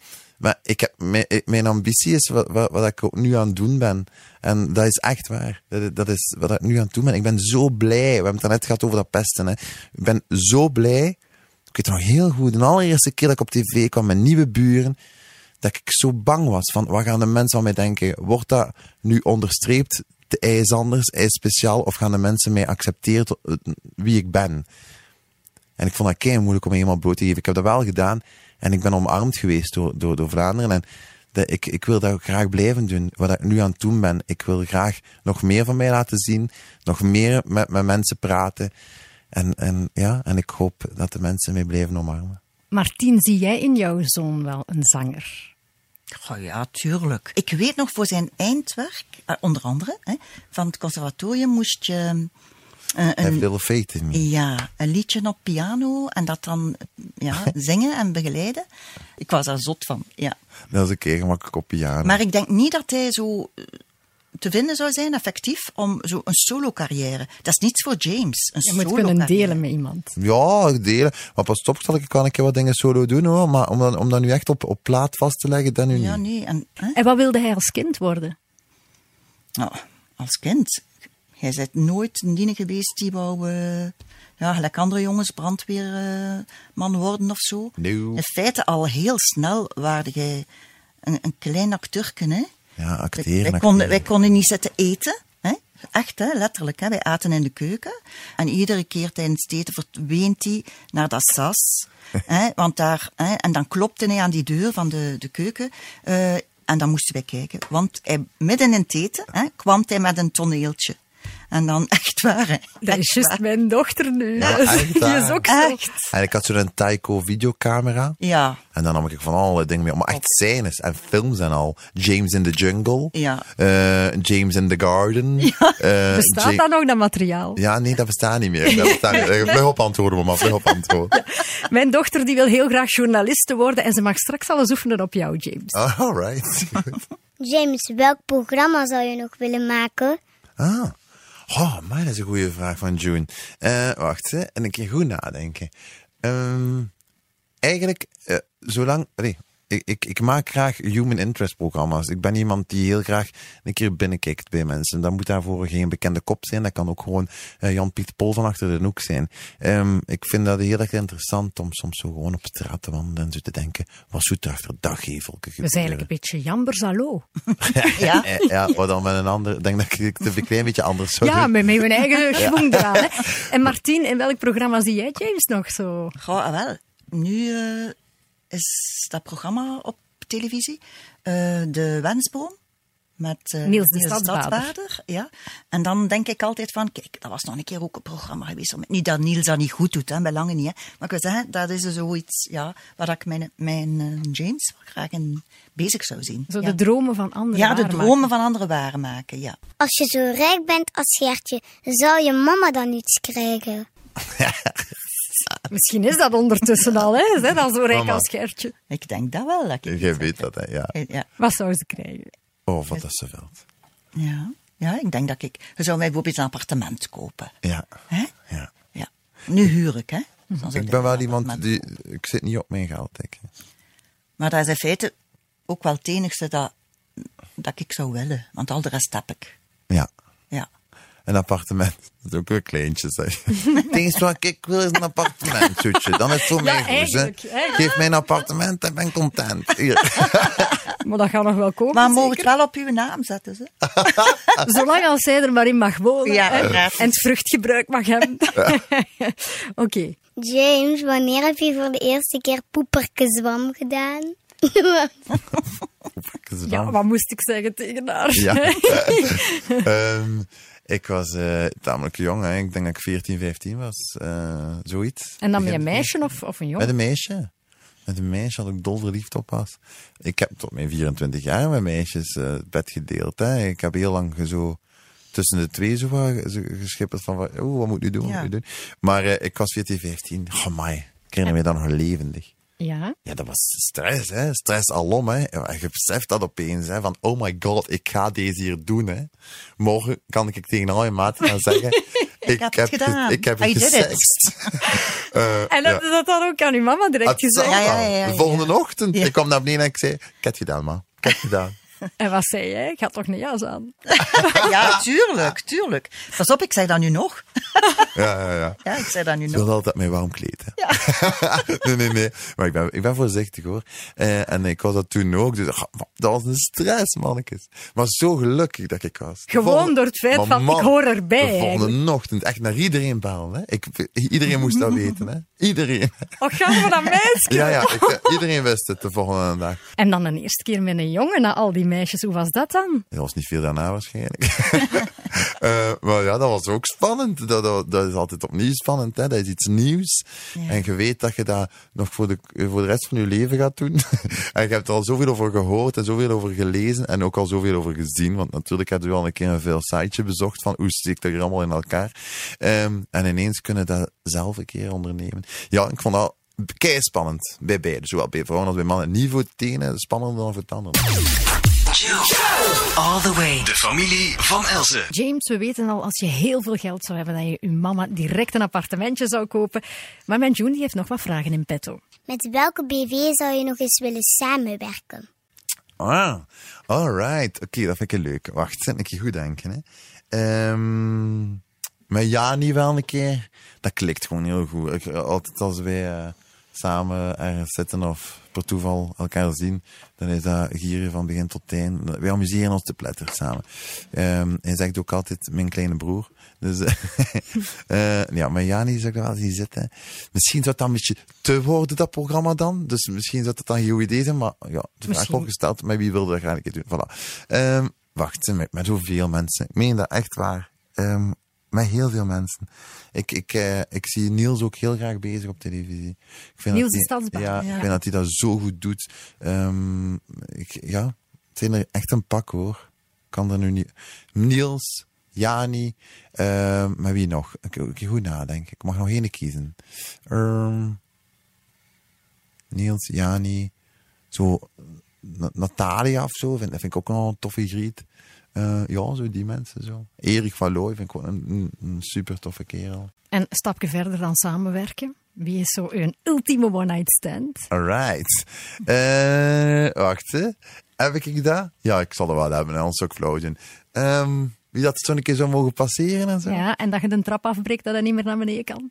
maar ik heb, mijn, mijn ambitie is wat, wat, ik nu aan het doen ben. En dat is echt waar. Dat, is wat ik nu aan het doen ben. Ik ben zo blij. We hebben het net gehad over dat pesten. Hè. Ik ben zo blij. Ik weet het nog heel goed. De allereerste keer dat ik op tv kwam met nieuwe buren, dat ik zo bang was van, wat gaan de mensen van mij denken? Wordt dat nu onderstreept? Hij is anders, is speciaal, of gaan de mensen mij accepteren tot- wie ik ben? En ik vond dat kei moeilijk om helemaal bloot te geven. Ik heb dat wel gedaan. En ik ben omarmd geweest door, door, door Vlaanderen. En de, ik, ik wil dat ook graag blijven doen. Wat ik nu aan het doen ben. Ik wil graag nog meer van mij laten zien. Nog meer met, met mensen praten. En, en, ja, en ik hoop dat de mensen mij blijven omarmen.
Martien, zie jij in jouw zoon wel een zanger?
Oh ja, tuurlijk. Ik weet nog voor zijn eindwerk, eh, onder andere, hè, van het conservatorium moest je eh,
Have
een,
little faith in me.
ja, een liedje op piano en dat dan ja, zingen en begeleiden. Ik was daar zot van, ja.
Dat is een keer gemakkelijk op piano.
Maar ik denk niet dat hij zo eh, te vinden zou zijn, effectief, om zo een solo-carrière. Dat is niets voor James. Een
Je moet kunnen delen met iemand.
Ja, delen. Maar pas op, zal ik kan ik wat dingen solo doen hoor. Maar om dat, om dat nu echt op, op plaat vast te leggen, dat nu
Ja,
niet.
nee. En, hè?
En wat wilde hij als kind worden?
Nou, als kind. Hij is nooit een geweest die wou, eh, ja, gelijk andere jongens, brandweerman worden of zo.
Nee.
In feite al heel snel waarde jij een, een klein acteurken, hè.
Ja, acteren.
wij, konden, wij konden niet zitten eten. Hè? Echt, hè? letterlijk. Hè? Wij aten in de keuken. En iedere keer tijdens het eten verdweent hij naar dat sas. hè? Want daar, hè? En dan klopte hij aan die deur van de, de keuken. eh, en dan moesten wij kijken. Want hij, midden in het eten hè, kwam hij met een toneeltje. En dan echt waar. hè.
Dat is juist mijn dochter nu.
Ja, echt
die is ook zo.
Echt.
En ik had zo'n Taiko videocamera.
Ja.
En dan nam ik van alle dingen mee. Maar echt scènes en films en al. James in the Jungle.
Ja.
Eh, James in the Garden. Eh,
Bestaat
Ja-
dat nog, dat materiaal?
Ja, nee, dat bestaat niet meer. Dat bestaat niet. meer. Vlug op antwoorden, mama. Vlug op antwoorden.
Mijn dochter die wil heel graag journaliste worden en ze mag straks alles oefenen op jou, James.
Oh, alright.
James, welk programma zou je nog willen maken?
Ah. Oh, maar dat is een goede vraag van June. Eh, wacht, hè. En een keer goed nadenken. Ehm, eigenlijk, eh, zolang... ik, ik, ik maak graag human interest programma's. Ik ben iemand die heel graag een keer binnenkijkt bij mensen. Dat moet daarvoor geen bekende kop zijn. Dat kan ook gewoon eh, Jan-Piet Pol van achter de hoek zijn. Ehm, ik vind dat heel erg interessant om soms zo gewoon op straat te wandelen en zo te denken, wat zoet er achter het daggevelke
Dat is eigenlijk een beetje Jan Berzalo.
Ja.
Eh, ja, maar dan met een ander... Ik denk dat ik het een klein beetje anders zou
Ja, met mijn eigen schwung eraan. Hè. En Martien, in welk programma zie jij James nog zo?
Goh, ah, wel. Nu eh, is dat programma op televisie. eh, de Wensboom. Met eh,
Niels de Stadsbader.
Stadsbader, Ja. En dan denk ik altijd van, kijk, dat was nog een keer ook een programma geweest. Niet dat Niels dat niet goed doet, hè, bij lange niet. Hè. Maar ik wil zeggen, dat is dus zoiets ja, waar ik mijn, mijn eh, James graag in bezig zou zien.
Zo
ja.
de dromen van anderen.
ja, de dromen van anderen waarmaken, ja.
Als je zo rijk bent als Gertje, zou je mama dan iets krijgen?
Misschien is dat ondertussen al, hè? Al zo rijk
Mama.
als Gertje.
Ik denk dat wel. Dat ik
Jij weet dat, hè. Ja.
ja.
Wat zou ze krijgen?
Oh, wat is veld.
Ja. ja, ik denk dat ik... Je zou mij bijvoorbeeld een appartement kopen.
Ja.
Hè?
ja.
Ja. Nu huur ik, hè. Dan
Ik ben wel iemand die... Ik zit niet op mijn geld, ik.
Maar dat is in feite ook wel het enigste dat, dat ik zou willen. Want al de rest heb ik.
Ja.
Ja.
Een appartement. Dat is ook weer kleintjes, zeg. Het enige wat ik wil is een appartement, zoetje. Dan is het voor mij goed, hè.
eigenlijk, eigenlijk.
Geef mij een appartement en ben content. Hier.
Maar dat gaat nog wel komen.
Maar mogen het wel op uw naam zetten, ze?
Zolang als zij er maar in mag wonen.
Ja.
En het vruchtgebruik mag hebben. Oké.
James, wanneer heb je voor de eerste keer poeperkezwam gedaan?
Ja, wat moest ik zeggen tegen haar?
Ja. Ehm, ik was eh, tamelijk jong, hè. ik denk dat ik 14, 15 was. eh, zoiets.
En dan met een meisje
14.
of, of een
Met
jongen?
een meisje. Met een meisje had ik dol verliefd op was. Ik heb tot mijn 24 jaar met meisjes eh, het bed gedeeld. Hè. Ik heb heel lang zo tussen de twee zo, geschipperd van, wat- moet u doen, wat moet u doen. Maar ik was 14, 15. Oh my, ik herinner me dat nog levendig.
Ja.
Ja, dat was stress, hè. Stress alom, hè. Ja, Je beseft dat opeens, hè. Van, oh my god, ik ga deze hier doen, hè. Morgen kan ik tegen al je maten gaan zeggen... ik,
heb het gedaan.
Ik heb het gesext. Eh,
En heb je dat dan ook aan uw mama direct
het
gezegd?
Ja, ja, ja,
De volgende ochtend, ik kwam naar beneden en ik zei... Ik heb het gedaan, ma. Ik heb het gedaan.
En wat zei jij? Ik had toch een jas aan?
Ja, tuurlijk, tuurlijk. Pas op, ik zei dat nu nog.
Ja, ja, ja.
Ja, ik zei dat nu
Ik
nog.
wil altijd mijn warm kleed, hè. nee, nee, nee. Maar ik ben, ik ben voorzichtig, hoor. Eh, en ik was dat toen ook. Dus, dat was een stress, mannetjes. Maar zo gelukkig dat ik was.
Gewoon
volgende-
door het feit van, ik hoor erbij,
De volgende ochtend echt naar iedereen bellen, hè. Ik, iedereen moest dat weten, hè. Iedereen.
Wat gaan we dan meisje?
Ja, ja. Ik, iedereen wist het de volgende dag.
En dan een eerste keer met een jongen na al die meisjes. Hoe was dat dan?
Dat was niet veel daarna waarschijnlijk. Eh, maar ja, dat was ook spannend. Dat, dat, dat is altijd opnieuw spannend. Hè? Dat is iets nieuws. En je weet dat je dat nog voor de, voor de rest van je leven gaat doen. en je hebt er al zoveel over gehoord en zoveel over gelezen. En ook al zoveel over gezien. Want natuurlijk heb je al een keer een veel siteje bezocht van hoe steekt dat hier allemaal in elkaar. Ehm, en ineens kunnen dat zelf een keer ondernemen. Ja, ik vond dat kei spannend. Bij beide. Zowel bij vrouwen als bij mannen. Niet voor het ene spannender dan voor het andere.
All the way. De familie van Elze.
James, we weten al, als je heel veel geld zou hebben, dat je je mama direct een appartementje zou kopen. Maar mijn June die heeft nog wat vragen in petto.
Met welke BV zou je nog eens willen samenwerken?
Ah, alright. Oké, dat vind ik leuk. Wacht, zet ik je goed denken. Hè. Ehm met Jani wel een keer. Dat klikt gewoon heel goed. Ik, altijd als wij eh, samen ergens zitten of per toeval elkaar zien, dan is dat gieren van begin tot eind. Wij amuseren ons te pletter samen. Ehm hij zegt ook altijd mijn kleine broer. Dus eh, eh, ja, met Jani zou ik wel zien zitten. Misschien zou het dan een beetje te worden, dat programma dan. Dus misschien zou het dan geen goed idee zijn, maar ja, de vraag wordt gesteld, maar wie wilde dat graag een keer doen? Voilà. Ehm, wacht, met, met zoveel mensen. Ik meen dat echt waar. Ehm, met heel veel mensen. Ik, ik, eh, ik zie Niels ook heel graag bezig op televisie. Ik vind
Niels
dat die- Ja,
ja.
ik vind dat hij dat zo goed doet. Ehm, ik, ja, het zijn er echt een pak hoor. Ik kan er nu niet... Niels, Jani, ehm, maar wie nog? Ik, ik goed nadenken. Ik mag nog één kiezen. Ehm, Niels, Jani, zo Na- Natalia of zo, vind, dat vind ik ook nog een toffe griet. Eh, ja, zo die mensen zo. Erik van Looy vind ik ook een, een, een super toffe kerel.
En een stapje verder dan samenwerken. Wie is zo een ultieme one-night stand?
Alright. Eh wacht, hè. Heb ik dat? Ja, ik zal er wel hebben, anders flauw zijn. Ehm, wie dat zo een keer zou mogen passeren en zo.
Ja, en dat je de trap afbreekt, dat hij niet meer naar beneden kan.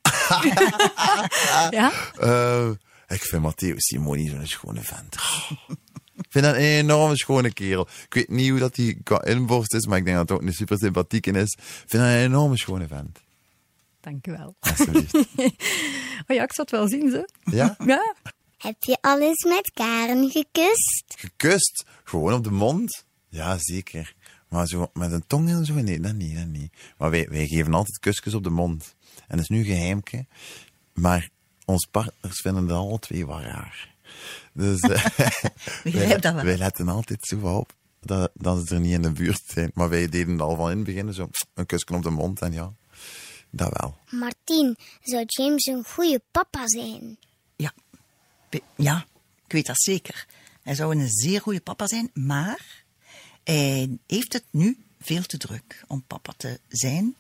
ja?
Eh, ik vind Matteo Simoni zo'n schone vent. Ik vind dat een enorme schone kerel. Ik weet niet hoe dat hij qua inborst is, maar ik denk dat het ook een super sympathiek in is. Ik vind dat een enorme schone vent.
Dank u wel.
Alsjeblieft.
Oh ja, ik zou het wel zien, ze.
Ja?
Ja?
Heb je al eens met Karen gekust?
Gekust? Gewoon op de mond? Ja, zeker. Maar zo met een tong en zo? Nee, dat niet, dat niet. Maar wij, wij geven altijd kusjes op de mond. En dat is nu een geheimke. Maar onze partners vinden dat alle twee wel raar. Dus eh,
dat wel.
wij letten altijd zo op dat, dat ze er niet in de buurt zijn. Maar wij deden al van in het begin zo een kusje op de mond. En ja, dat wel.
Martien, zou James een goede papa zijn?
Ja. Ja, ik weet dat zeker. Hij zou een zeer goede papa zijn, maar hij heeft het nu veel te druk om papa te zijn.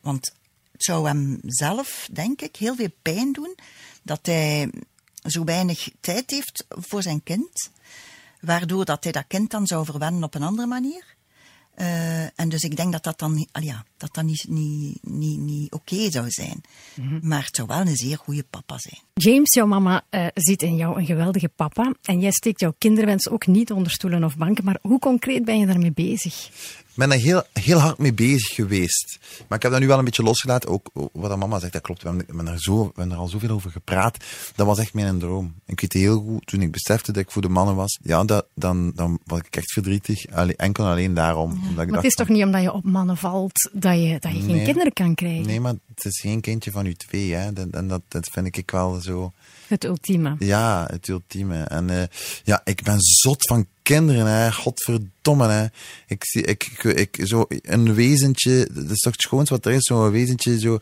Want het zou hem zelf, denk ik, heel veel pijn doen dat hij zo weinig tijd heeft voor zijn kind. Waardoor dat hij dat kind dan zou verwennen op een andere manier. Eh, en dus ik denk dat dat dan, niet- al ja, dat dat niet, niet, niet, niet oké zou zijn. Maar het zou wel een zeer goede papa zijn.
James, jouw mama, eh, ziet in jou een geweldige papa. En jij steekt jouw kinderwens ook niet onder stoelen of banken. Maar hoe concreet ben je daarmee bezig?
Ik ben daar heel, heel hard mee bezig geweest. Maar ik heb dat nu wel een beetje losgelaten. Ook wat mama zegt, dat klopt. We hebben, we hebben er, zo, we hebben er al zoveel over gepraat. Dat was echt mijn droom. Ik weet heel goed, toen ik besefte dat ik voor de mannen was, ja, dat, dan, dan was ik echt verdrietig. Allee, enkel en alleen daarom. Omdat ik
Maar het is toch niet omdat je op mannen valt dat je, dat je geen
Nee.
kinderen kan krijgen?
Nee, maar het is geen kindje van u twee, hè. En dat, dat vind ik wel zo...
Het ultieme.
Ja, het ultieme. En eh, ja, ik ben zot van kinderen, hè. Godverdomme, hè. Ik zie, ik, ik, zo een wezentje, dat is toch het schoonste wat er is, zo'n wezentje zo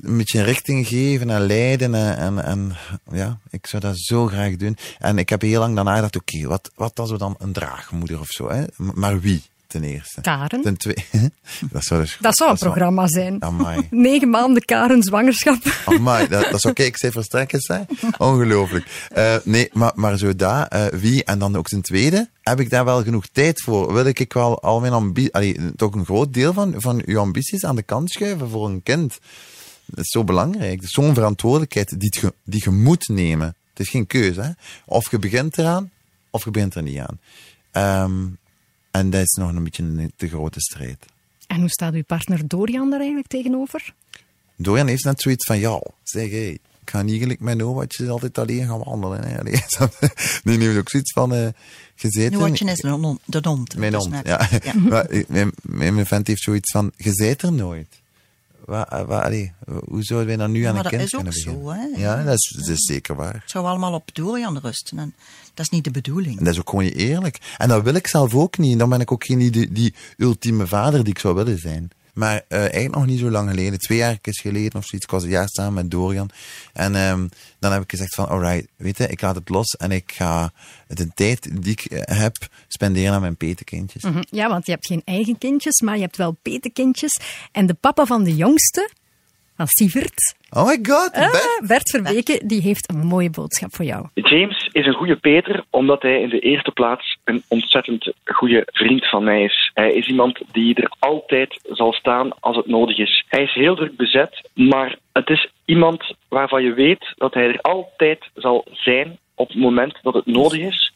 een beetje richting geven en leiden en, en, ja, ik zou dat zo graag doen. En ik heb heel lang daarna gedacht, oké, wat, wat als we dan een draagmoeder of zo, hè? Maar wie, ten eerste?
Karen?
Ten tweede, dat zou dus...
Dat zou een programma zijn.
Amai.
Negen maanden Karen zwangerschap.
Amai, dat, dat zou kijkcijfers trekken zijn. Ongelooflijk. Eh, nee, maar, maar zo daar, eh, wie en dan ook ten tweede, heb ik daar wel genoeg tijd voor? Wil ik wel al mijn ambitie, allee, toch een groot deel van, van uw ambities aan de kant schuiven voor een kind? Dat is zo belangrijk. Dat is zo'n verantwoordelijkheid die je, die je moet nemen. Het is geen keuze, hè. Of je begint eraan, of je begint er niet aan. Ehm, en dat is nog een beetje een te grote strijd.
En hoe staat uw partner Dorian daar eigenlijk tegenover?
Dorian heeft net zoiets van, ja, zeg hé, ik ga niet gelijk met Noatje altijd alleen gaan wandelen. Hè. Allee, nu heeft ook zoiets van, eh gezeten...
Noortje is de hond.
Mijn
dus
hond, ja.
ja.
maar, eh, mijn, mijn mijn vent heeft zoiets van, je zijt er nooit. Wa, eh, wa, allee, hoe zouden wij dan nu aan
maar
een
dat
kind
is ook
kunnen beginnen?
zo, hè.
Ja, dat is, dat is zeker waar.
Het zou allemaal op Dorian rusten. En dat is niet de bedoeling.
En dat is ook gewoon niet eerlijk. En dat wil ik zelf ook niet. Dan ben ik ook geen die, die ultieme vader die ik zou willen zijn. Maar eh, eigenlijk nog niet zo lang geleden, twee jaar geleden of zoiets, ik was een jaar samen met Dorian. En ehm, dan heb ik gezegd van, alright, weet je, ik laat het los en ik ga de tijd die ik eh, heb spenderen aan mijn petekindjes.
Mhm. Ja, want je hebt geen eigen kindjes, maar je hebt wel petekindjes. En de papa van de jongste, van Sievert,
Oh my god,
eh,
Bert.
Bert Verbeke, die heeft een mooie boodschap voor jou.
James is een goede Peter omdat hij in de eerste plaats een ontzettend goede vriend van mij is. Hij is iemand die er altijd zal staan als het nodig is. Hij is heel druk bezet, maar het is iemand waarvan je weet dat hij er altijd zal zijn op het moment dat het nodig is.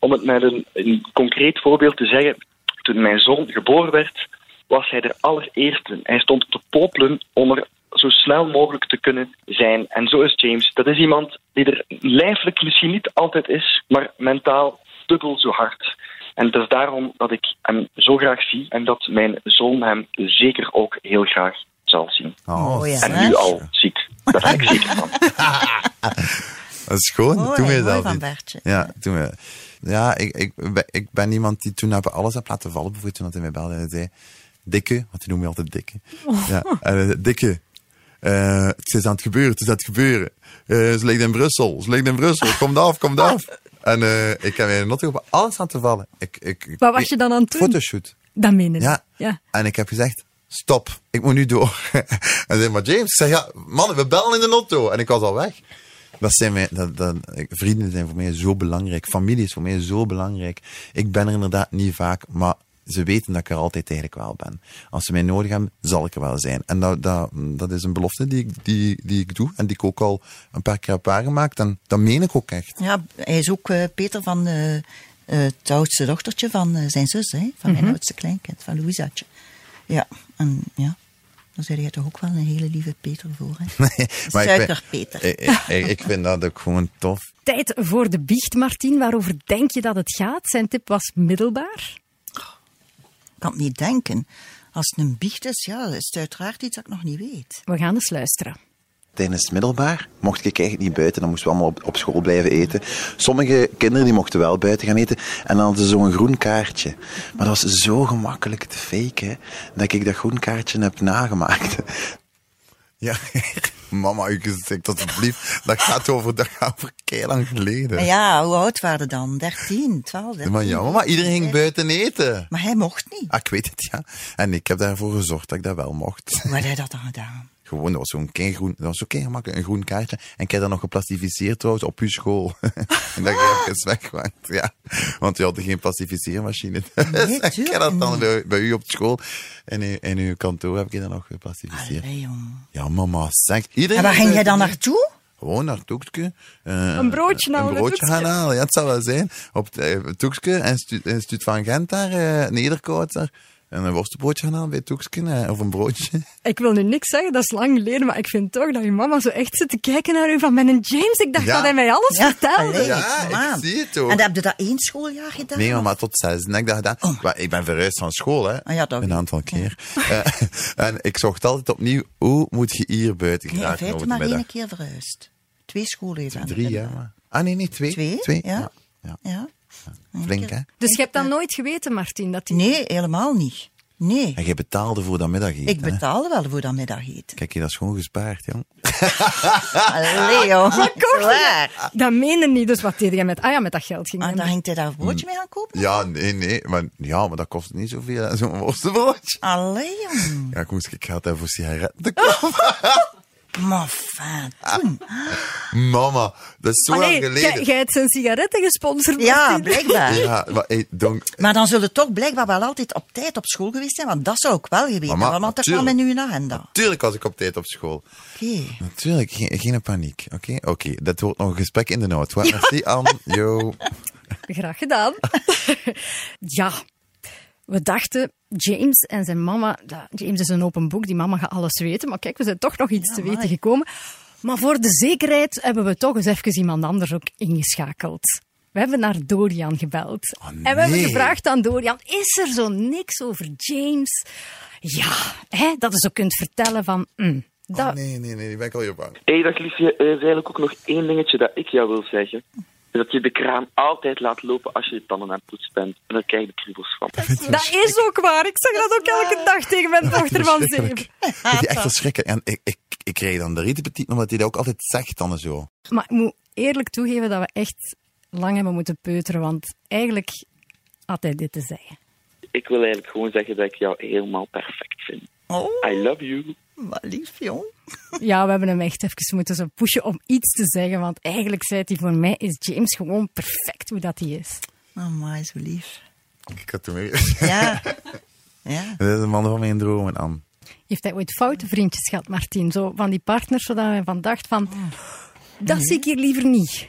Om het met een, een concreet voorbeeld te zeggen, toen mijn zoon geboren werd, was hij de allereerste. Hij stond te popelen om er zo snel mogelijk te kunnen zijn. En zo is James. Dat is iemand die er lijfelijk misschien niet altijd is, maar mentaal dubbel zo hard. En het is daarom dat ik hem zo graag zie en dat mijn zoon hem zeker ook heel graag zal zien.
Oh,
Mooi, hè?
En nu al ziet. Daar ben ik zeker van.
dat is gewoon,
Mooi,
toen dat niet.
Bertje.
Ja, toen we, ja ik, ik, ben- ik ben iemand die toen heb alles heb laten vallen. Bijvoorbeeld toen dat hij mij belde en hij zei, dikke, want die noemt me altijd dikke. Ja, en, eh, dikke, eh, het is aan het gebeuren, het is aan het gebeuren. Eh, ze ligt in Brussel, ze ligt in Brussel, kom af, kom af. En ik heb mij not op alles aan te vallen. Ik, ik,
Wat was je dan aan het doen?
Fotoshoot.
Dat menen.
Ja.
ja.
En ik heb gezegd, stop, ik moet nu door. en zei, maar James, zeg, ja, mannen, we bellen in de auto. En ik was al weg. Dat zijn mij, dat, dat, vrienden zijn voor mij zo belangrijk. Familie is voor mij zo belangrijk. Ik ben er inderdaad niet vaak, maar ze weten dat ik er altijd eigenlijk wel ben. Als ze mij nodig hebben, zal ik er wel zijn. En dat, dat, dat is een belofte die ik, die, die ik doe en die ik ook al een paar keer heb waargemaakt. En dat meen ik ook echt.
Ja, hij is ook eh, Peter van eh, eh, het oudste dochtertje van zijn zus, hè, van mijn oudste kleinkind, van Louisaatje. Ja, en ja, dan zei jij toch ook wel een hele lieve Peter voor, hè?
maar ik vind-
Suikerpeter.
Ik, ik, ik, ik vind dat ook gewoon tof.
Tijd voor de biecht, Martien. Waarover denk je dat het gaat? Zijn tip was middelbaar.
Ik kan het niet denken. Als het een biecht is, ja, is het uiteraard iets dat ik nog niet weet.
We gaan eens luisteren.
Tijdens het middelbaar mocht ik eigenlijk niet buiten, dan moesten we allemaal op, op school blijven eten. Sommige kinderen die mochten wel buiten gaan eten en dan hadden ze zo'n groen kaartje. Maar dat was zo gemakkelijk te faken, dat ik dat groen kaartje heb nagemaakt. Ja, mama, u zegt alsjeblieft, dat gaat over, dat gaat over lang geleden.
En ja, hoe oud waren dan? 13, 12, 13?
Maar ja, mama, iedereen ging buiten eten.
Maar hij mocht niet.
Ah, ik weet het, ja. En ik heb daarvoor gezorgd dat ik dat wel mocht.
Hoe had hij dat dan gedaan?
Gewoon, dat was zo'n groen, dat was zo gemakkelijk, een groen kaartje. En ik heb dat nog geplastificeerd trouwens op uw school. en dat je even wegwankt, ja. Want je had geen plastificeermachine.
Nee,
ik heb dat dan bij, bij u op school. En in, in uw kantoor heb ik dat nog geplastificeerd.
Allee.
Ja, mama, zeg. Iedereen
En waar ging jij dan naartoe?
Gewoon naar Toekske. eh,
Een broodje
Een
halen,
broodje gaan halen, ja, het zou wel zijn. Op eh, Toekske en Stu- en Stuut van Gent daar, Nederkoud daar. En een worstenbroodje gaan halen bij Toekske, eh, of een broodje.
Ik wil nu niks zeggen, dat is lang geleden, maar ik vind toch dat je mama zo echt zit te kijken naar u van Ben James. Ik dacht
Ja.
dat hij mij alles vertelde.
allee,
Ja,
kom
ik zie het ook.
En heb je dat één schooljaar gedaan?
Nee, maar tot zes. En ik dacht dat, maar ik ben verhuisd van school, hè.
Ah ja,
een aantal keer. Eh, en ik zocht altijd opnieuw, hoe moet je hier buiten
Nee, in
geraken
feite maar één keer verhuisd. Twee scholen gedaan.
Drie, ja. Maar. Ah, nee, niet twee.
Twee,
Twee,
ja.
ja.
Ja.
Flink, hè.
Dus je hebt dat nooit geweten, Martin, dat die...
Nee, helemaal niet. Nee.
En jij betaalde voor dat middageten,
Ik
hè.
betaalde wel voor dat middageten.
Kijk, je dat is gewoon gespaard, jong.
Allee, joh. Waar.
Dat meen niet, dus wat deed jij met... Ah ja, met dat geld ging
Ah,
je
dan ging hij daar een broodje mee gaan kopen?
Ja, nee, nee. Maar, ja, maar dat kost niet zoveel, zo'n worstenbroodje.
Allee, jong.
Ja, ik moest ik geld hebben voor sigaretten te kopen.
Maar fijn, toen.
Mama, dat is zo
Allee,
lang geleden.
jij hebt zijn sigaretten gesponsord,
Ja, blijkbaar.
Ja, maar hey, donk.
Maar dan zullen toch blijkbaar wel altijd op tijd op school geweest zijn, want dat zou ik wel geweten
Mama,
hebben, want dat kwam in uw agenda.
Tuurlijk was ik op tijd op school.
Oké.
Natuurlijk, geen, geen paniek. Oké, oké. Dat wordt nog een gesprek in de nood. Wat? Merci, Anne. Yo.
Graag gedaan. ja, we dachten, James en zijn mama... ja, James is een open boek, die mama gaat alles weten. Maar kijk, we zijn toch nog iets te weten gekomen. Maar voor de zekerheid hebben we toch eens even iemand anders ook ingeschakeld. We hebben naar Dorian gebeld.
Oh,
En we hebben gevraagd aan Dorian, is er zo niks over James? Ja, hè, dat je zo kunt vertellen van... mm, dat,
Oh, nee, nee, nee, die ben ik al heel bang.
Hé, dag liefje. Er is eigenlijk ook nog één dingetje dat ik jou wil zeggen. Is dat je de kraan altijd laat lopen als je je tanden aan het poetsen bent. En daar krijg je de kriebels van.
dat is ook waar. Ik zeg dat ook elke dag tegen mijn dochter van zeven.
Verschrikkelijk. Ik die echt verschrikken. En ik, ik, ik kreeg dan de rietenpetit, omdat hij dat ook altijd zegt dan en zo.
Maar ik moet eerlijk toegeven dat we echt lang hebben moeten peuteren, want eigenlijk had hij dit te zeggen.
Ik wil eigenlijk gewoon zeggen dat ik jou helemaal perfect vind.
Oh,
I love you.
Wat lief, jong.
Ja, we hebben hem echt even moeten zo pushen om iets te zeggen, want eigenlijk zei hij voor mij is James gewoon perfect hoe dat hij is.
Amai, zo lief.
Ik had toen weer...
Ja. Ja.
Dat is een man van mijn dromen, Anne.
Heeft hij ooit foute vriendjes gehad, Martin? Zo van die partners, zodat hij van dacht van, dat zie ik hier liever niet.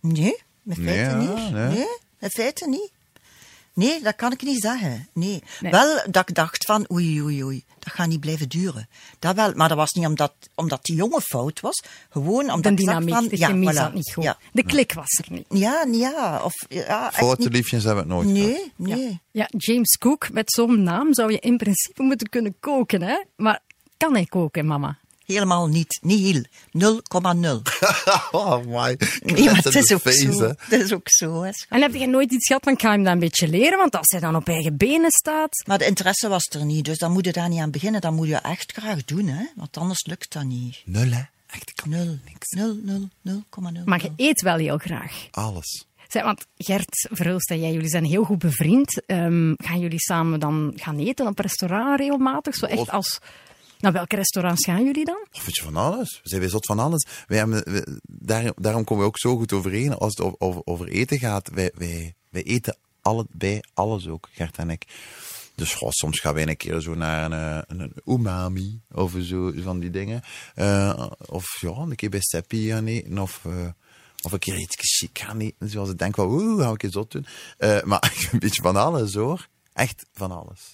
Nee, in feite
Nee, ja,
niet.
nee.
Nee, in feite niet. Nee, dat kan ik niet zeggen. Nee.
Nee.
Wel dat ik dacht van, oei, oei, oei, dat gaat niet blijven duren. Dat wel, maar dat was niet omdat, omdat die jongen fout was. Gewoon omdat
De dynamiek,
van...
de
ja,
chemie
voilà.
zat niet goed.
Ja,
De klik was er niet.
ja, ja of... Ja,
Foute
niet.
liefjes hebben we het nooit gehad.
Nee, nee.
Ja, James Cook, met zo'n naam zou je in principe moeten kunnen koken, hè? Maar kan hij koken, mama?
Helemaal niet. Niet heel. 0,0.
Oh, my.
Nee, maar het is ook
face,
zo. Het is ook zo. Hè.
En heb je nooit iets gehad van, ik ga hem dat een beetje leren? Want als hij dan op eigen benen staat...
Maar de interesse was er niet, dus dan moet je daar niet aan beginnen. Dan moet je echt graag doen, hè. Want anders lukt dat niet.
Nul, hè. Echt, ik kan
Nul. Nul, nul, nul, komma nul.
Maar je eet wel heel graag.
alles.
Zeg, want Gert Verhulst en jij, jullie zijn heel goed bevriend. Ehm, gaan jullie samen dan gaan eten op restaurant regelmatig? Zo echt als... Naar welke restaurants gaan jullie dan?
Of weet je van alles? We zijn zot van alles. Wij hebben, we- daar, daarom komen we ook zo goed overeen als het over, over, eten gaat. Wij, wij, wij eten allebei alles ook, Gert en ik. Dus goh, soms gaan wij een keer zo naar een, een, een umami of zo van die dingen. Eh, of ja, een keer bij Seppi gaan eten. Of, eh, of een keer iets chic gaan eten. Zoals ik denk van, oeh, ga ik eens zot doen. Eh, maar een beetje van alles hoor. Echt van alles.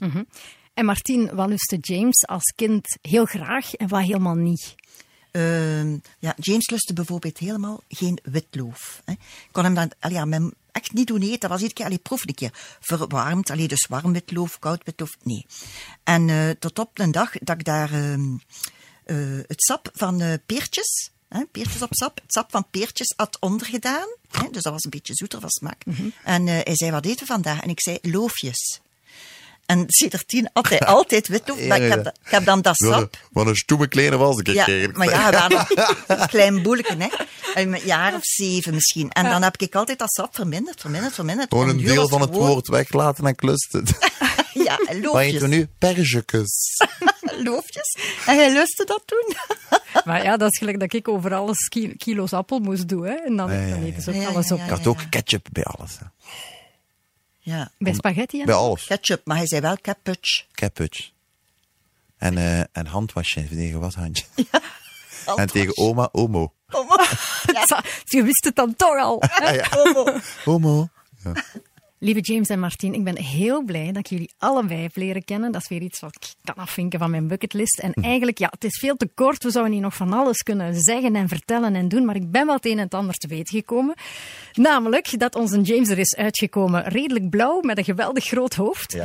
En Martien, wat lustte James als kind heel graag en wat helemaal niet?
Ehm, ja, James lustte bijvoorbeeld helemaal geen witloof. Hè. Ik kon hem dan allee, ja, echt niet doen eten. Dat was iedere keer, allee, proef een keer. Verwarmd, allee, dus warm witloof, koud witloof, nee. En eh, tot op een dag dat ik daar ehm, eh, het sap van eh, peertjes, hè, peertjes op sap, het sap van peertjes had ondergedaan. Hè, dus dat was een beetje zoeter van smaak. En eh, hij zei, wat eten we vandaag? En ik zei, loofjes. En sindsdien had hij altijd witloof. maar ik, heb, ik heb dan dat sap...
Wat een stoeme kleine was ik
Ja,
gekregen.
maar ja, we hadden een klein boeletje, hè. Een jaar of zeven misschien. En dan heb ik altijd dat sap verminderd, verminderd, verminderd.
Gewoon
En
een deel van het woord weglaten en klust het.
Ja,
Wat
loofjes.
eten we nu? Pergetjes.
Loofjes. En jij lustte dat toen?
Maar ja, dat is gelijk dat ik over alles ki- kilo's appelmoes doe. Hè. En dan,
Ja, ja,
dan
ja.
eten ze ook
Ja,
alles
ja,
op.
Ik had ook ketchup bij alles. Hè.
Ja.
Bij spaghetti
Bij alles.
Ketchup, maar hij zei wel capuch.
Capuch. En, eh en handwasje tegen washandje. En tegen oma, omo.
Sa- Je wist het dan toch al.
Omo.
Lieve James en Martien, ik ben heel blij dat ik jullie allebei heb leren kennen. Dat is weer iets wat ik kan afvinken van mijn bucketlist. En eigenlijk, ja, het is veel te kort. We zouden hier nog van alles kunnen zeggen en vertellen en doen. Maar ik ben wel het een en het ander te weten gekomen. Namelijk dat onze James er is uitgekomen redelijk blauw met een geweldig groot hoofd.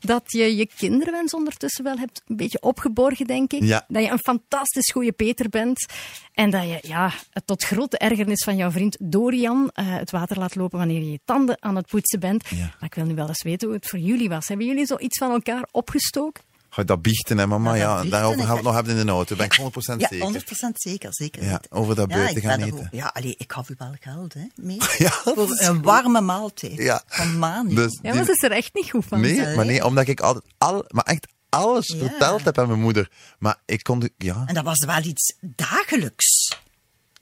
dat je je kinderwens ondertussen wel hebt een beetje opgeborgen, denk ik.
Ja.
Dat je een fantastisch goede Peter bent. En dat je ja, het tot grote ergernis van jouw vriend Dorian eh, het water laat lopen wanneer je je tanden aan het poetsen bent.
Ja.
Maar ik wil nu wel eens weten hoe het voor jullie was. Hebben jullie zoiets van elkaar opgestoken?
Ga dat biechten, hè, mama?
Ja, dat
Ja,
biechten,
daarover
ik-
gaan we het nog hebben in de auto. Ben ik 100%
Ja,
zeker.
100% zeker, zeker.
Ja, over dat
Ja,
buiten
ik
gaan eten.
ook- Ja, allee, ik gaf u wel geld, hè, mee.
Ja,
Voor een warme maaltijd.
Ja.
Van Mani.
Dus
Ja,
die-
maar ze is er echt niet goed van.
nee, maar nee, omdat ik altijd al, maar echt alles
Ja.
verteld heb aan mijn moeder. Maar ik kon, de- ja,
En dat was wel iets dagelijks.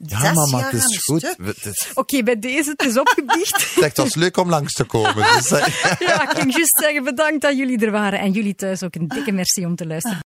Ja mama, het is goed. is,
Oké, bij deze, het is opgebiecht.
het was leuk om langs te komen. Dus, eh,
ja, ik ging juist zeggen bedankt dat jullie er waren. En jullie thuis ook een dikke merci om te luisteren.